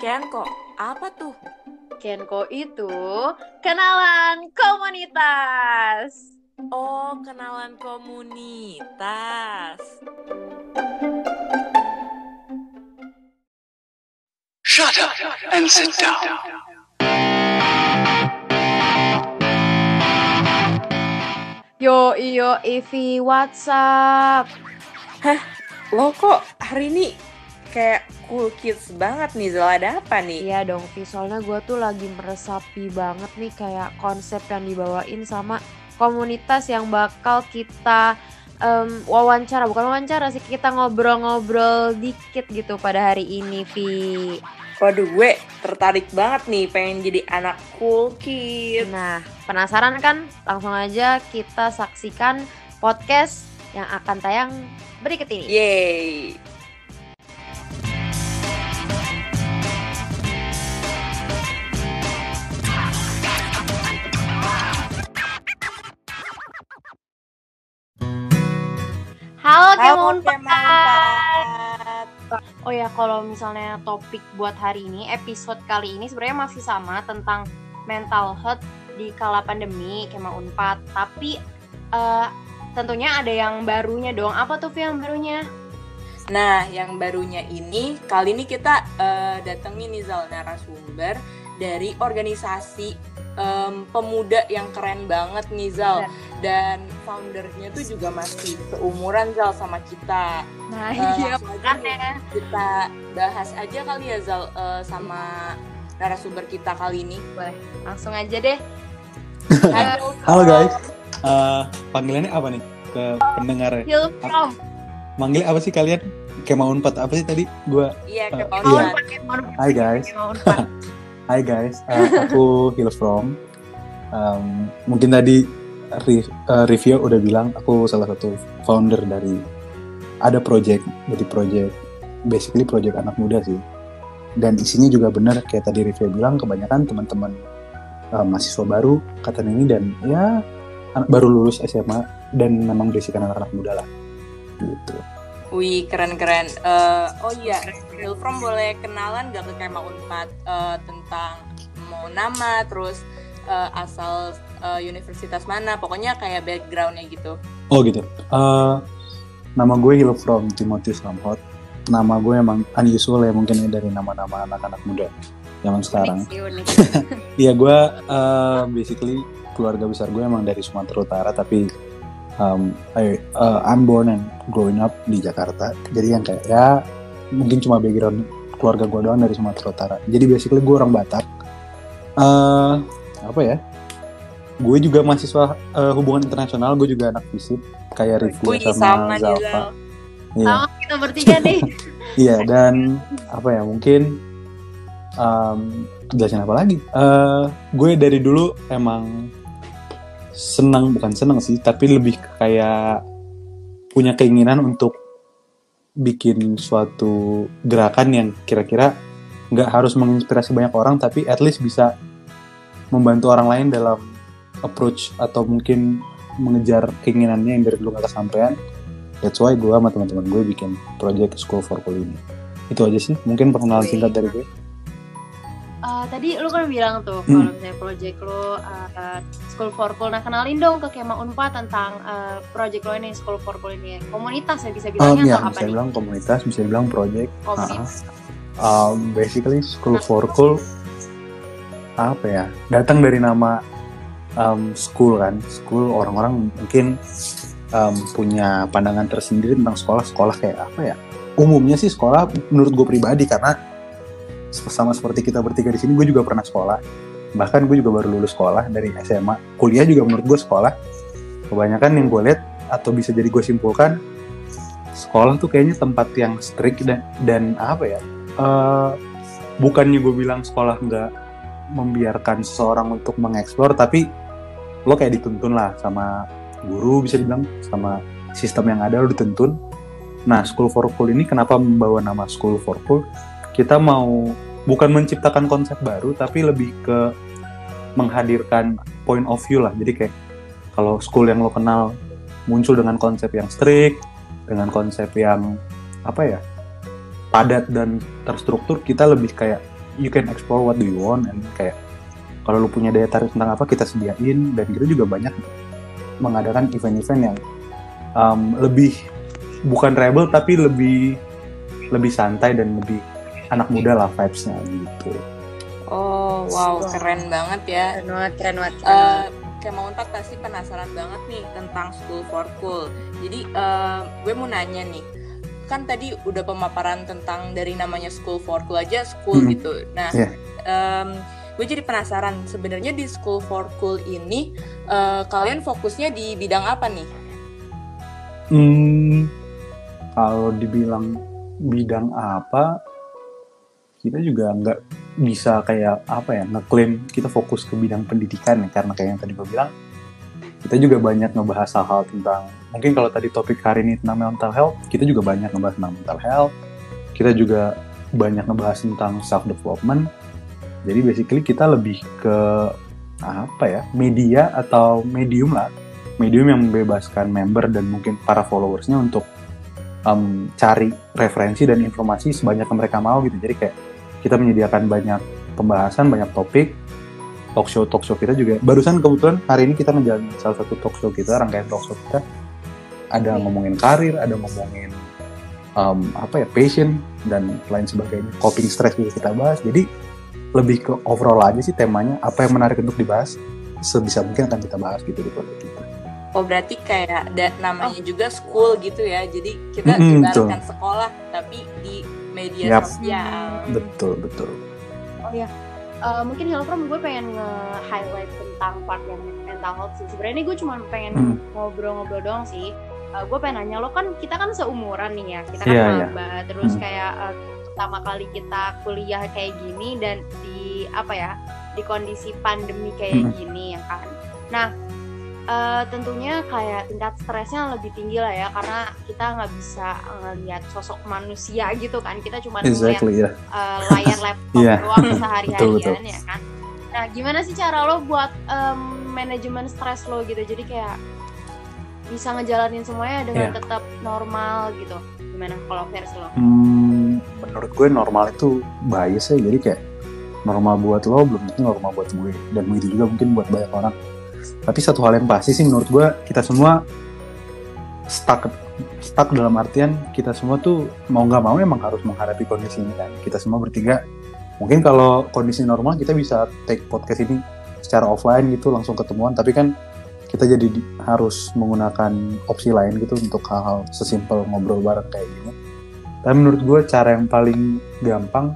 Kenko, apa tuh? Kenko itu kenalan komunitas. Oh, kenalan komunitas. Shut up and sit down. Yo iyo Ivi WhatsApp. Lo kok hari ini kayak cool kids banget nih, Zal. Ada apa nih? Iya dong Vi, soalnya gue tuh lagi meresapi banget nih kayak konsep yang dibawain sama komunitas yang bakal kita em, wawancara, bukan wawancara sih, kita ngobrol-ngobrol dikit gitu pada hari ini Vi. Waduh, gue tertarik banget nih pengen jadi anak cool kids. Nah, penasaran kan? Langsung aja kita saksikan podcast yang akan tayang berikut ini. Yeay. Halo, Halo, Kemon Kemanfaat. Oh ya, kalau misalnya topik buat hari ini, episode kali ini sebenarnya masih sama tentang mental health di kala pandemi, Kema Unpad. Tapi eh, tentunya ada yang barunya dong. Apa tuh yang barunya? Nah, yang barunya ini, kali ini kita eh, datengin nih Zal narasumber dari organisasi em, pemuda yang keren banget nih Zal. Dan foundernya tuh juga masih seumuran Zal sama kita. Nah, Eh, iya langsung aja nih, makanya. kita bahas aja kali ya Zal eh, sama narasumber kita kali ini. Boleh, langsung aja deh. Halo, Halo guys, Eh, panggilannya apa nih ke pendengar? Heal from. Manggil apa sih kalian? Mau unpad apa sih tadi? Gua, Iya, Kema Unpad. Hai guys, hai guys, Eh, aku Hill from. Um, mungkin tadi re- eh, review udah bilang aku salah satu founder dari ada project, jadi project basically project anak muda sih. Dan isinya juga benar kayak tadi review bilang kebanyakan teman-teman eh, mahasiswa baru kata ini dan ya anak baru lulus SMA dan memang berisikan anak-anak muda lah gitu. Wih, keren-keren. Eh, oh iya, Hilfrom boleh kenalan gak ke Kema Unpad eh, tentang mau nama, terus eh, asal eh, universitas mana, pokoknya kayak backgroundnya gitu. Oh gitu. Eh, nama gue Hilo from Timotius Lamhot. Nama gue emang unusual ya mungkin dari nama-nama anak-anak muda zaman sekarang. Iya gue eh, basically keluarga besar gue emang dari Sumatera Utara tapi um, I, uh, I'm born and growing up di Jakarta. Jadi yang kayak ya mungkin cuma background keluarga gue doang dari Sumatera Utara. Jadi basically gue orang Batak. Eh, apa ya? Gue juga mahasiswa eh, hubungan internasional. Gue juga anak fisip kayak Rifki sama, sama Zalfa. Zal. Iya. Sama kita bertiga nih. Iya dan apa ya mungkin um, jelasin apa lagi? Eh, gue dari dulu emang senang bukan senang sih tapi lebih kayak punya keinginan untuk bikin suatu gerakan yang kira-kira nggak harus menginspirasi banyak orang tapi at least bisa membantu orang lain dalam approach atau mungkin mengejar keinginannya yang dari dulu nggak kesampaian That's why gue sama teman-teman gue bikin project School for Cool ini. Itu aja sih, mungkin perkenalan singkat dari gue. Eh, tadi lu kan bilang tuh Hmm. kalau misalnya project lu eh, School for Cool. Nah kenalin dong ke Kema Unpad tentang eh, project lo ini School for Cool ini. Komunitas ya bisa Um, bilangnya ya, atau apa bisa nih? bilang komunitas, bisa bilang project. Komunitas. Um, basically School for Cool apa ya? Datang dari nama um, school kan. School orang-orang mungkin um, punya pandangan tersendiri tentang sekolah. Sekolah kayak apa ya? Umumnya sih sekolah menurut gue pribadi karena sama seperti kita bertiga di sini, gue juga pernah sekolah. Bahkan gue juga baru lulus sekolah dari SMA. Kuliah juga menurut gue sekolah. Kebanyakan yang gue lihat atau bisa jadi gue simpulkan, sekolah tuh kayaknya tempat yang strict dan dan apa ya? eh, bukannya gue bilang sekolah nggak membiarkan seseorang untuk mengeksplor, tapi lo kayak dituntun lah sama guru bisa dibilang sama sistem yang ada lo dituntun. Nah, School for Cool ini kenapa membawa nama School for Cool? Kita mau bukan menciptakan konsep baru, tapi lebih ke menghadirkan point of view lah. Jadi kayak kalau school yang lo kenal muncul dengan konsep yang strict, dengan konsep yang apa ya padat dan terstruktur, kita lebih kayak you can explore what do you want and kayak kalau lu punya daya tarik tentang apa kita sediain dan kita juga banyak mengadakan event-event yang um, lebih bukan rebel tapi lebih lebih santai dan lebih anak muda lah vibes-nya gitu. Oh, wow, keren banget ya. Keren banget, keren banget. Eh, tak pasti penasaran banget nih tentang School for Cool. Jadi eh, gue mau nanya nih, kan tadi udah pemaparan tentang dari namanya School for Cool aja school Mhm. gitu. Nah, Iya. em, gue jadi penasaran sebenarnya di School for Cool ini eh, kalian fokusnya di bidang apa nih? Hmm, kalau dibilang bidang apa, kita juga nggak bisa kayak apa ya ngeklaim kita fokus ke bidang pendidikan ya karena kayak yang tadi gue bilang kita juga banyak ngebahas hal-hal tentang mungkin kalau tadi topik hari ini tentang mental health kita juga banyak ngebahas tentang mental health kita juga banyak ngebahas tentang self development jadi basically kita lebih ke apa ya media atau medium lah. Medium yang membebaskan member dan mungkin para followersnya untuk um, cari referensi dan informasi sebanyak yang mereka mau gitu. Jadi kayak kita menyediakan banyak pembahasan banyak topik. Talk show talk show kita juga barusan kebetulan hari ini kita ngejalanin salah satu talk show kita rangkaian talk show kita. Ada ngomongin karir ada ngomongin um, apa ya passion dan lain sebagainya. Coping stress juga kita bahas. Jadi lebih ke overall aja sih temanya apa yang menarik untuk dibahas sebisa mungkin akan kita bahas gitu di podcast kita Oh berarti kayak ada namanya juga school gitu ya. Jadi kita Mm-mm, ibaratkan sekolah tapi di media Yap. sosial. betul betul Oh ya, Eh, mungkin Hilfram gue pengen nge-highlight tentang part yang mental health sih. Sebenarnya ini gue cuma pengen Hmm. ngobrol-ngobrol doang sih. Eh, gue pengen nanya lo kan kita kan seumuran nih ya, kita kan Iya, iya. maba, terus Hmm. kayak eh, pertama kali kita kuliah kayak gini dan di apa ya di kondisi pandemi kayak Hmm. gini ya kan. Nah eh, tentunya kayak tingkat stresnya lebih tinggi lah ya karena kita nggak bisa ngelihat sosok manusia gitu kan kita cuma exactly ya uh, layar laptop Iya. doang sehari-harian ya kan. Nah, gimana sih cara lo buat um, manajemen stres lo gitu? Jadi kayak bisa ngejalanin semuanya dengan Iya. tetap normal gitu. Gimana kalau versi lo? Hmm, menurut gue normal itu bias ya. Jadi kayak normal buat lo belum tentu normal buat gue. Dan begitu juga mungkin buat banyak orang. Tapi satu hal yang pasti sih menurut gue kita semua stuck stuck dalam artian kita semua tuh mau nggak mau emang harus menghadapi kondisi ini kan. Kita semua bertiga mungkin kalau kondisi normal kita bisa take podcast ini secara offline gitu langsung ketemuan. Tapi kan kita jadi di- harus menggunakan opsi lain gitu untuk hal-hal sesimpel ngobrol bareng kayak gini tapi menurut gue cara yang paling gampang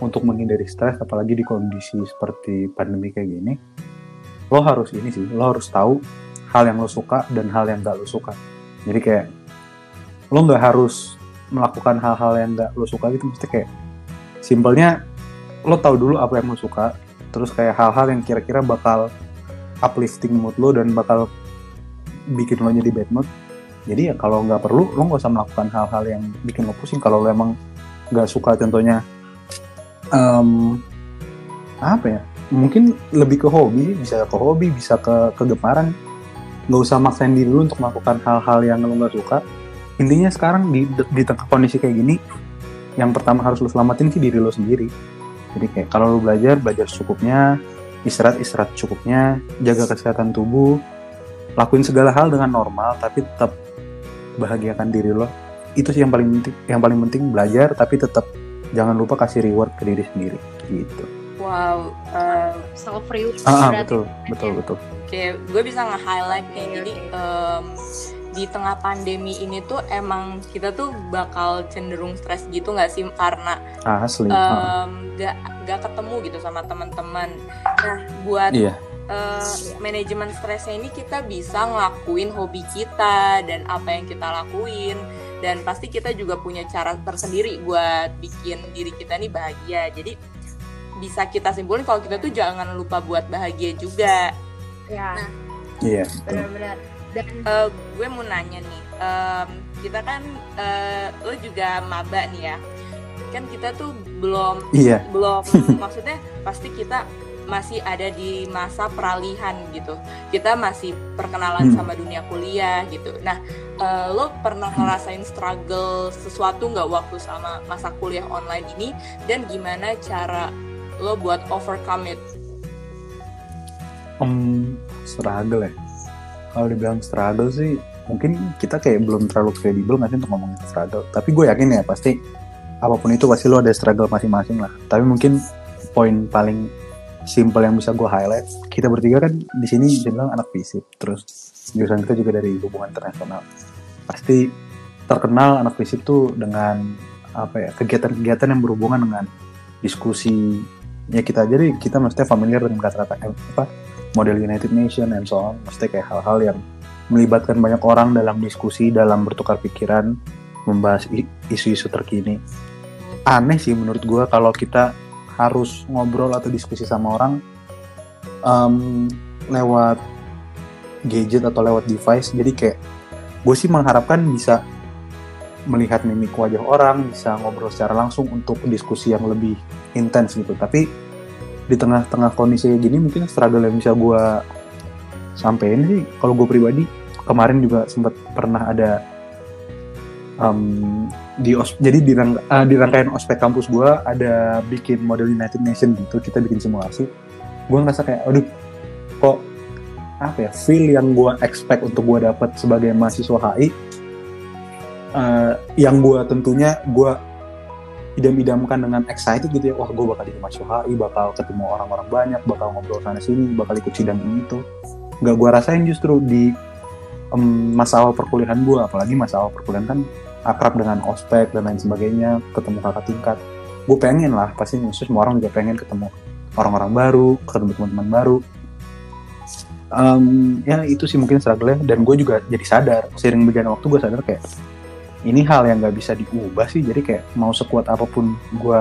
untuk menghindari stres apalagi di kondisi seperti pandemi kayak gini lo harus ini sih lo harus tahu hal yang lo suka dan hal yang gak lo suka. Jadi kayak lo nggak harus melakukan hal-hal yang gak lo suka gitu mesti kayak simpelnya lo tahu dulu apa yang lo suka terus kayak hal-hal yang kira-kira bakal uplifting mood lo dan bakal bikin lo jadi bad mood jadi ya kalau nggak perlu lo nggak usah melakukan hal-hal yang bikin lo pusing. Kalau lo emang nggak suka contohnya em, apa ya? Mungkin lebih ke hobi bisa ke hobi bisa ke kegemaran. Nggak usah maksain diri lu untuk melakukan hal-hal yang lo nggak suka. Intinya sekarang di di tengah kondisi kayak gini yang pertama harus lo selamatin sih diri lo sendiri. Jadi kayak kalau lo belajar belajar secukupnya istirahat istirahat cukupnya jaga kesehatan tubuh lakuin segala hal dengan normal tapi tetap bahagiakan diri lo. Itu sih yang paling penting yang paling penting belajar tapi tetap jangan lupa kasih reward ke diri sendiri. Gitu. Wow, eh, Self reward ah, ah, betul betul betul. Oke, gue bisa nge-highlight nih. Jadi em, di tengah pandemi ini tuh emang kita tuh bakal cenderung stres gitu nggak sih? Karena asli ah, em, nggak nggak ketemu gitu sama teman-teman. Nah, buat iya eh, manajemen stresnya ini kita bisa ngelakuin hobi kita dan apa yang kita lakuin dan pasti kita juga punya cara tersendiri buat bikin diri kita nih bahagia. Jadi bisa kita simpulin kalau kita tuh jangan lupa buat bahagia juga. Ya, iya betul. benar-benar. Dan Eh, gue mau nanya nih, em, kita kan eh, lo juga maba nih ya, kan kita tuh belum iya belum maksudnya pasti kita masih ada di masa peralihan gitu. Kita masih perkenalan Hmm. sama dunia kuliah gitu. Nah, eh, lo pernah ngerasain struggle sesuatu nggak waktu sama masa kuliah online ini? Dan gimana cara lo buat overcome it? Em, struggle ya. Kalau dibilang struggle sih, mungkin kita kayak belum terlalu kredibel nggak sih untuk ngomongin struggle. Tapi gue yakin ya pasti apa pun itu pasti lo ada struggle masing-masing lah. Tapi mungkin poin paling simple yang bisa gue highlight, kita bertiga kan di sini bisa anak fisip, terus jurusan kita juga dari hubungan internasional. Pasti terkenal anak fisip tuh dengan apa ya kegiatan-kegiatan yang berhubungan dengan diskusi. Ya kita jadi kita mesti familiar dengan kata-kata eh, apa model United Nation and so on. Mesti kayak hal-hal yang melibatkan banyak orang dalam diskusi dalam bertukar pikiran membahas isu-isu terkini. Aneh sih menurut gua kalau kita harus ngobrol atau diskusi sama orang em, lewat gadget atau lewat device. Jadi kayak gue sih mengharapkan bisa melihat mimik wajah orang bisa ngobrol secara langsung untuk diskusi yang lebih intens gitu. Tapi di tengah-tengah kondisi gini mungkin struggle yang bisa gue sampein sih. Kalau gue pribadi kemarin juga sempat pernah ada em, di os jadi di, rang- eh, di rangkaian ospek kampus gue ada bikin model United Nation gitu kita bikin simulasi. Gue ngerasa kayak aduh kok apa ya feel yang gue expect untuk gue dapat sebagai mahasiswa HI eh, yang gue tentunya gue idam-idamkan dengan excited gitu ya. Wah gue bakal jadi mahasiswa HI bakal ketemu orang-orang banyak bakal ngobrol sana sini bakal ikut sidang ini tuh nggak gue rasain justru di em, masa awal perkuliahan gue apalagi masa awal perkuliahan kan akrab dengan ospek dan lain sebagainya ketemu kakak tingkat. Gue pengen lah pasti maksudnya semua orang juga pengen ketemu orang-orang baru ketemu teman-teman baru. Em, ya itu sih mungkin struggle dan gue juga jadi sadar sering berjalan waktu gue sadar kayak ini hal yang nggak bisa diubah sih. Jadi kayak mau sekuat apa pun gue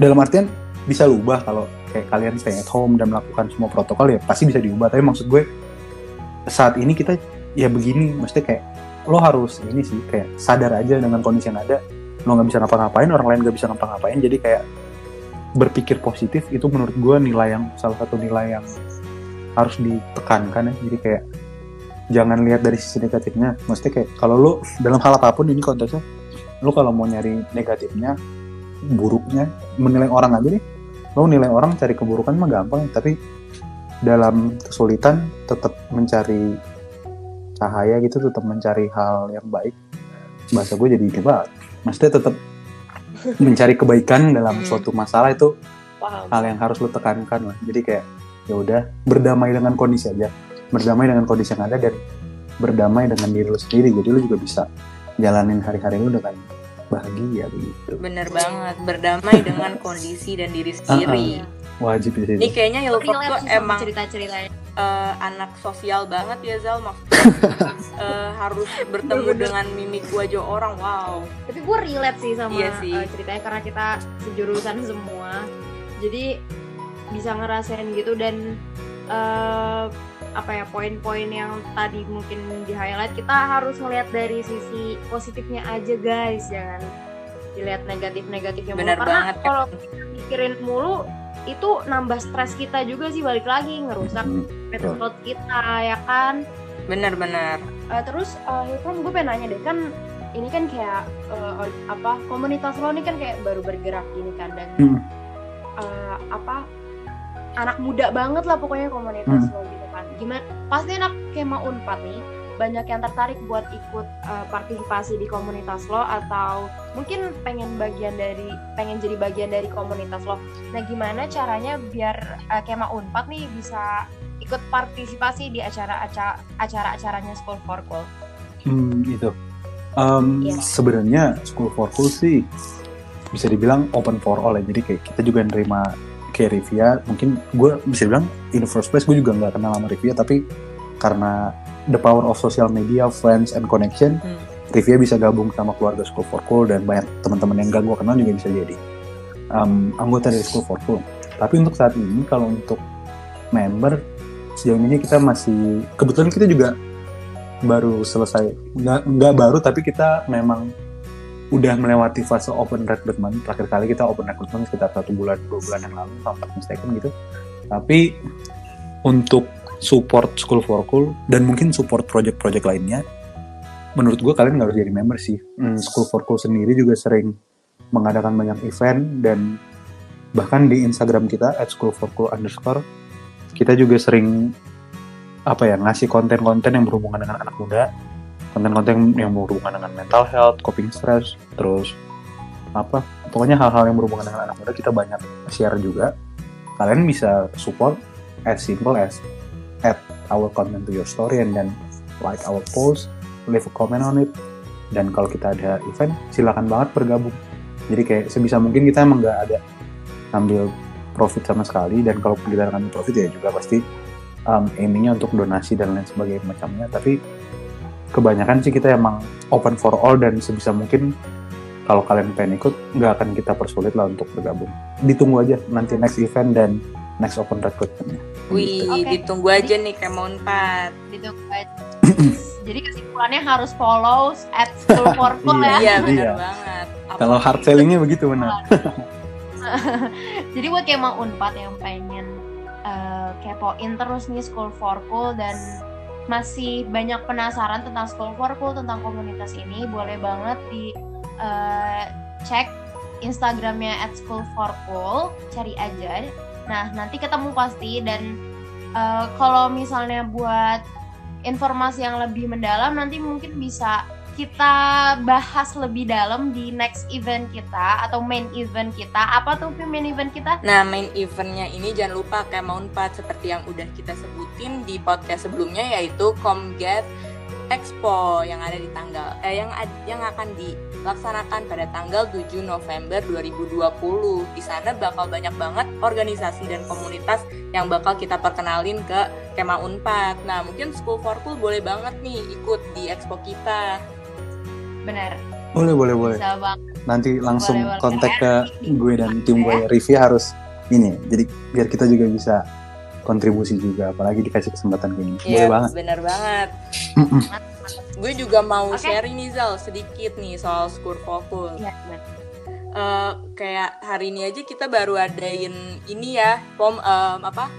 dalam artian bisa lu ubah kalau kayak kalian stay at home dan melakukan semua protokol ya pasti bisa diubah. Tapi maksud gue saat ini kita ya begini mesti kayak lo harus ini sih kayak sadar aja dengan kondisi yang ada. Lo nggak bisa ngapa-ngapain orang lain nggak bisa ngapa-ngapain. Jadi kayak berpikir positif itu menurut gue nilai yang salah satu nilai yang harus ditekankan ya. Jadi kayak jangan lihat dari sisi negatifnya. Mesti kayak kalau lo dalam hal apa pun ini konteksnya lo kalau mau nyari negatifnya buruknya menilai orang aja deh. Lo nilai orang cari keburukan mah gampang. Tapi dalam kesulitan tetap mencari cahaya gitu tetap mencari hal yang baik. Bahasa gue jadi banget maksudnya tetap mencari kebaikan dalam Hmm. suatu masalah itu Paham. hal yang harus lo tekankan lah. Jadi kayak ya udah berdamai dengan kondisi aja. Berdamai dengan kondisi yang ada dan berdamai dengan diri lo sendiri. Jadi lo juga bisa jalanin hari-hari lo dengan bahagia begitu Bener banget, berdamai dengan kondisi dan diri sendiri. wajib di Ini kayaknya relate tuh emang cerita-ceritanya eh, anak sosial banget ya Zal. Maksudnya eh, harus bertemu Bener-bener. dengan mimik wajah orang wow. Tapi gue relate sih sama Iya sih. uh, ceritanya karena kita sejurusan semua. Jadi bisa ngerasain gitu dan uh, apa ya poin-poin yang tadi mungkin di highlight kita harus melihat dari sisi positifnya aja guys. Jangan dilihat negatif-negatifnya mulu. Bener karena banget, kalau kita mikirin mulu itu nambah stres kita juga sih balik lagi ngerusak Hmm, kita ya kan bener-bener Uh, terus uh, Hilton gue pengen nanya deh kan ini kan kayak uh, apa komunitas lo ini kan kayak baru bergerak gini kan dan Hmm. uh, apa anak muda banget lah pokoknya komunitas Hmm. lo gitu kan gimana pasti anak kema unpad nih banyak yang tertarik buat ikut uh, partisipasi di komunitas lo atau mungkin pengen bagian dari pengen jadi bagian dari komunitas lo nah gimana caranya biar uh, kema unpad nih bisa ikut partisipasi di acara-acara acara-acaranya School for Cool Hmm, gitu. Um, Iya. Sebenarnya School for Cool sih bisa dibilang open for all ya. Jadi kayak kita juga nerima kayak Rivia. Mungkin gue bisa bilang in the first place gue juga nggak kenal sama Rivia, tapi karena the power of social media, friends and connection, Hmm. Rivia bisa gabung sama keluarga School for Cool dan banyak teman-teman yang gak gue kenal juga bisa jadi. Um, anggota dari School for Cool. Tapi untuk saat ini kalau untuk member sejauh ini kita masih kebetulan kita juga baru selesai. Nggak nggak baru tapi kita memang udah melewati fase open recruitment. Terakhir kali kita open recruitment sekitar satu bulan dua bulan yang lalu kalau tak mistaken gitu. Tapi untuk support School for Cool dan mungkin support project-project lainnya, menurut gue kalian nggak harus jadi member sih. Hmm, School for Cool sendiri juga sering mengadakan banyak event dan bahkan di Instagram kita at School for Cool underscore kita juga sering apa ya ngasih konten-konten yang berhubungan dengan anak muda, konten-konten yang berhubungan dengan mental health, coping stress, terus apa pokoknya hal-hal yang berhubungan dengan anak muda kita banyak share juga. Kalian bisa support as simple as add our content to your story and then like our post, leave a comment on it. Dan kalau kita ada event, silakan banget bergabung. Jadi kayak sebisa mungkin kita emang nggak ada ngambil profit sama sekali dan kalau kita ngambil profit ya juga pasti um, aimingnya untuk donasi dan lain sebagainya macamnya. Tapi kebanyakan sih kita emang open for all dan sebisa mungkin kalau kalian pengen ikut nggak akan kita persulit lah untuk bergabung. Ditunggu aja nanti next event dan next open recruitmentnya. Wih, Oke. ditunggu aja nih kayak mau empat. Ditunggu aja. Jadi kesimpulannya harus follow at School for Cool Iya. ya. Iya, benar Iya. banget. Apa- Kalau hard sellingnya begitu benar. Jadi buat kayak mau unpad yang pengen eh, kepoin terus nih School for Cool dan masih banyak penasaran tentang School for Cool tentang komunitas ini, boleh banget di eh, cek Instagramnya at School for Cool, cari aja. Nah nanti ketemu pasti dan eh, kalau misalnya buat informasi yang lebih mendalam nanti mungkin bisa kita bahas lebih dalam di next event kita atau main event kita. Apa tuh main event kita? Nah, main eventnya ini jangan lupa kayak mau empat seperti yang udah kita sebutin di podcast sebelumnya yaitu Comget Expo yang ada di tanggal eh yang ad- yang akan dilaksanakan pada tanggal 7 November 2020. Di sana bakal banyak banget organisasi dan komunitas yang bakal kita perkenalin ke Kema Unpad. Nah, mungkin School for Cool boleh banget nih ikut di expo kita. Benar. Boleh boleh boleh. Bisa banget. Nanti langsung Boleh, boleh. kontak ke gue dan tim gue Rivi harus ini. Jadi biar kita juga bisa kontribusi juga apalagi dikasih kesempatan gini. Boleh Iya, banget. bener banget. Gue juga mau Oke. sharing nih Zal sedikit nih soal School for Cool. Iya. Eh, kayak hari ini aja kita baru adain ini ya pom em, apa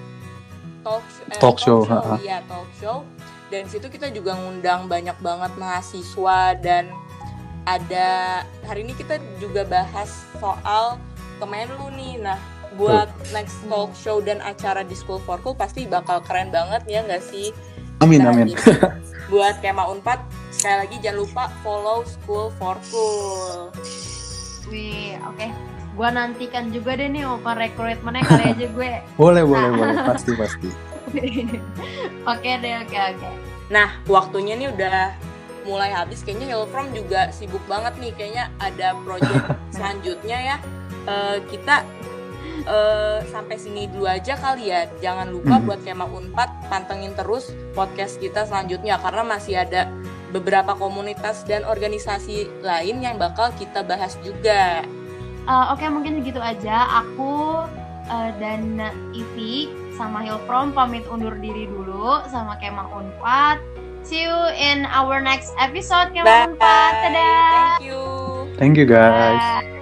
talk, sh- eh, Talk show, ha-ha. iya talk show dan situ kita juga ngundang banyak banget mahasiswa dan ada hari ini kita juga bahas soal Kemenlu nih nah buat next talk show dan acara di School for Cool pasti bakal keren banget ya nggak sih Amin Nah, amin. buat Kema Unpad sekali lagi jangan lupa follow School for Cool Wih, oke. Gua nantikan juga deh nih open recruitment-nya kali aja gue. Boleh boleh boleh pasti pasti. oke deh, oke oke. Nah, waktunya nih udah mulai habis. Kayaknya Hillfrom juga sibuk banget nih. Kayaknya ada project selanjutnya ya. Eh, kita eh, sampai sini dulu aja kali ya. Jangan lupa Mhm. buat Kema Unpad pantengin terus podcast kita selanjutnya karena masih ada beberapa komunitas dan organisasi lain yang bakal kita bahas juga. Eh, Oke, mungkin segitu aja. Aku eh, dan Ivi sama Hilprom pamit undur diri dulu sama Kemah Unpad. See you in our next episode Kemah Bye. Unpad. Dadah. Thank you. Thank you guys. Bye.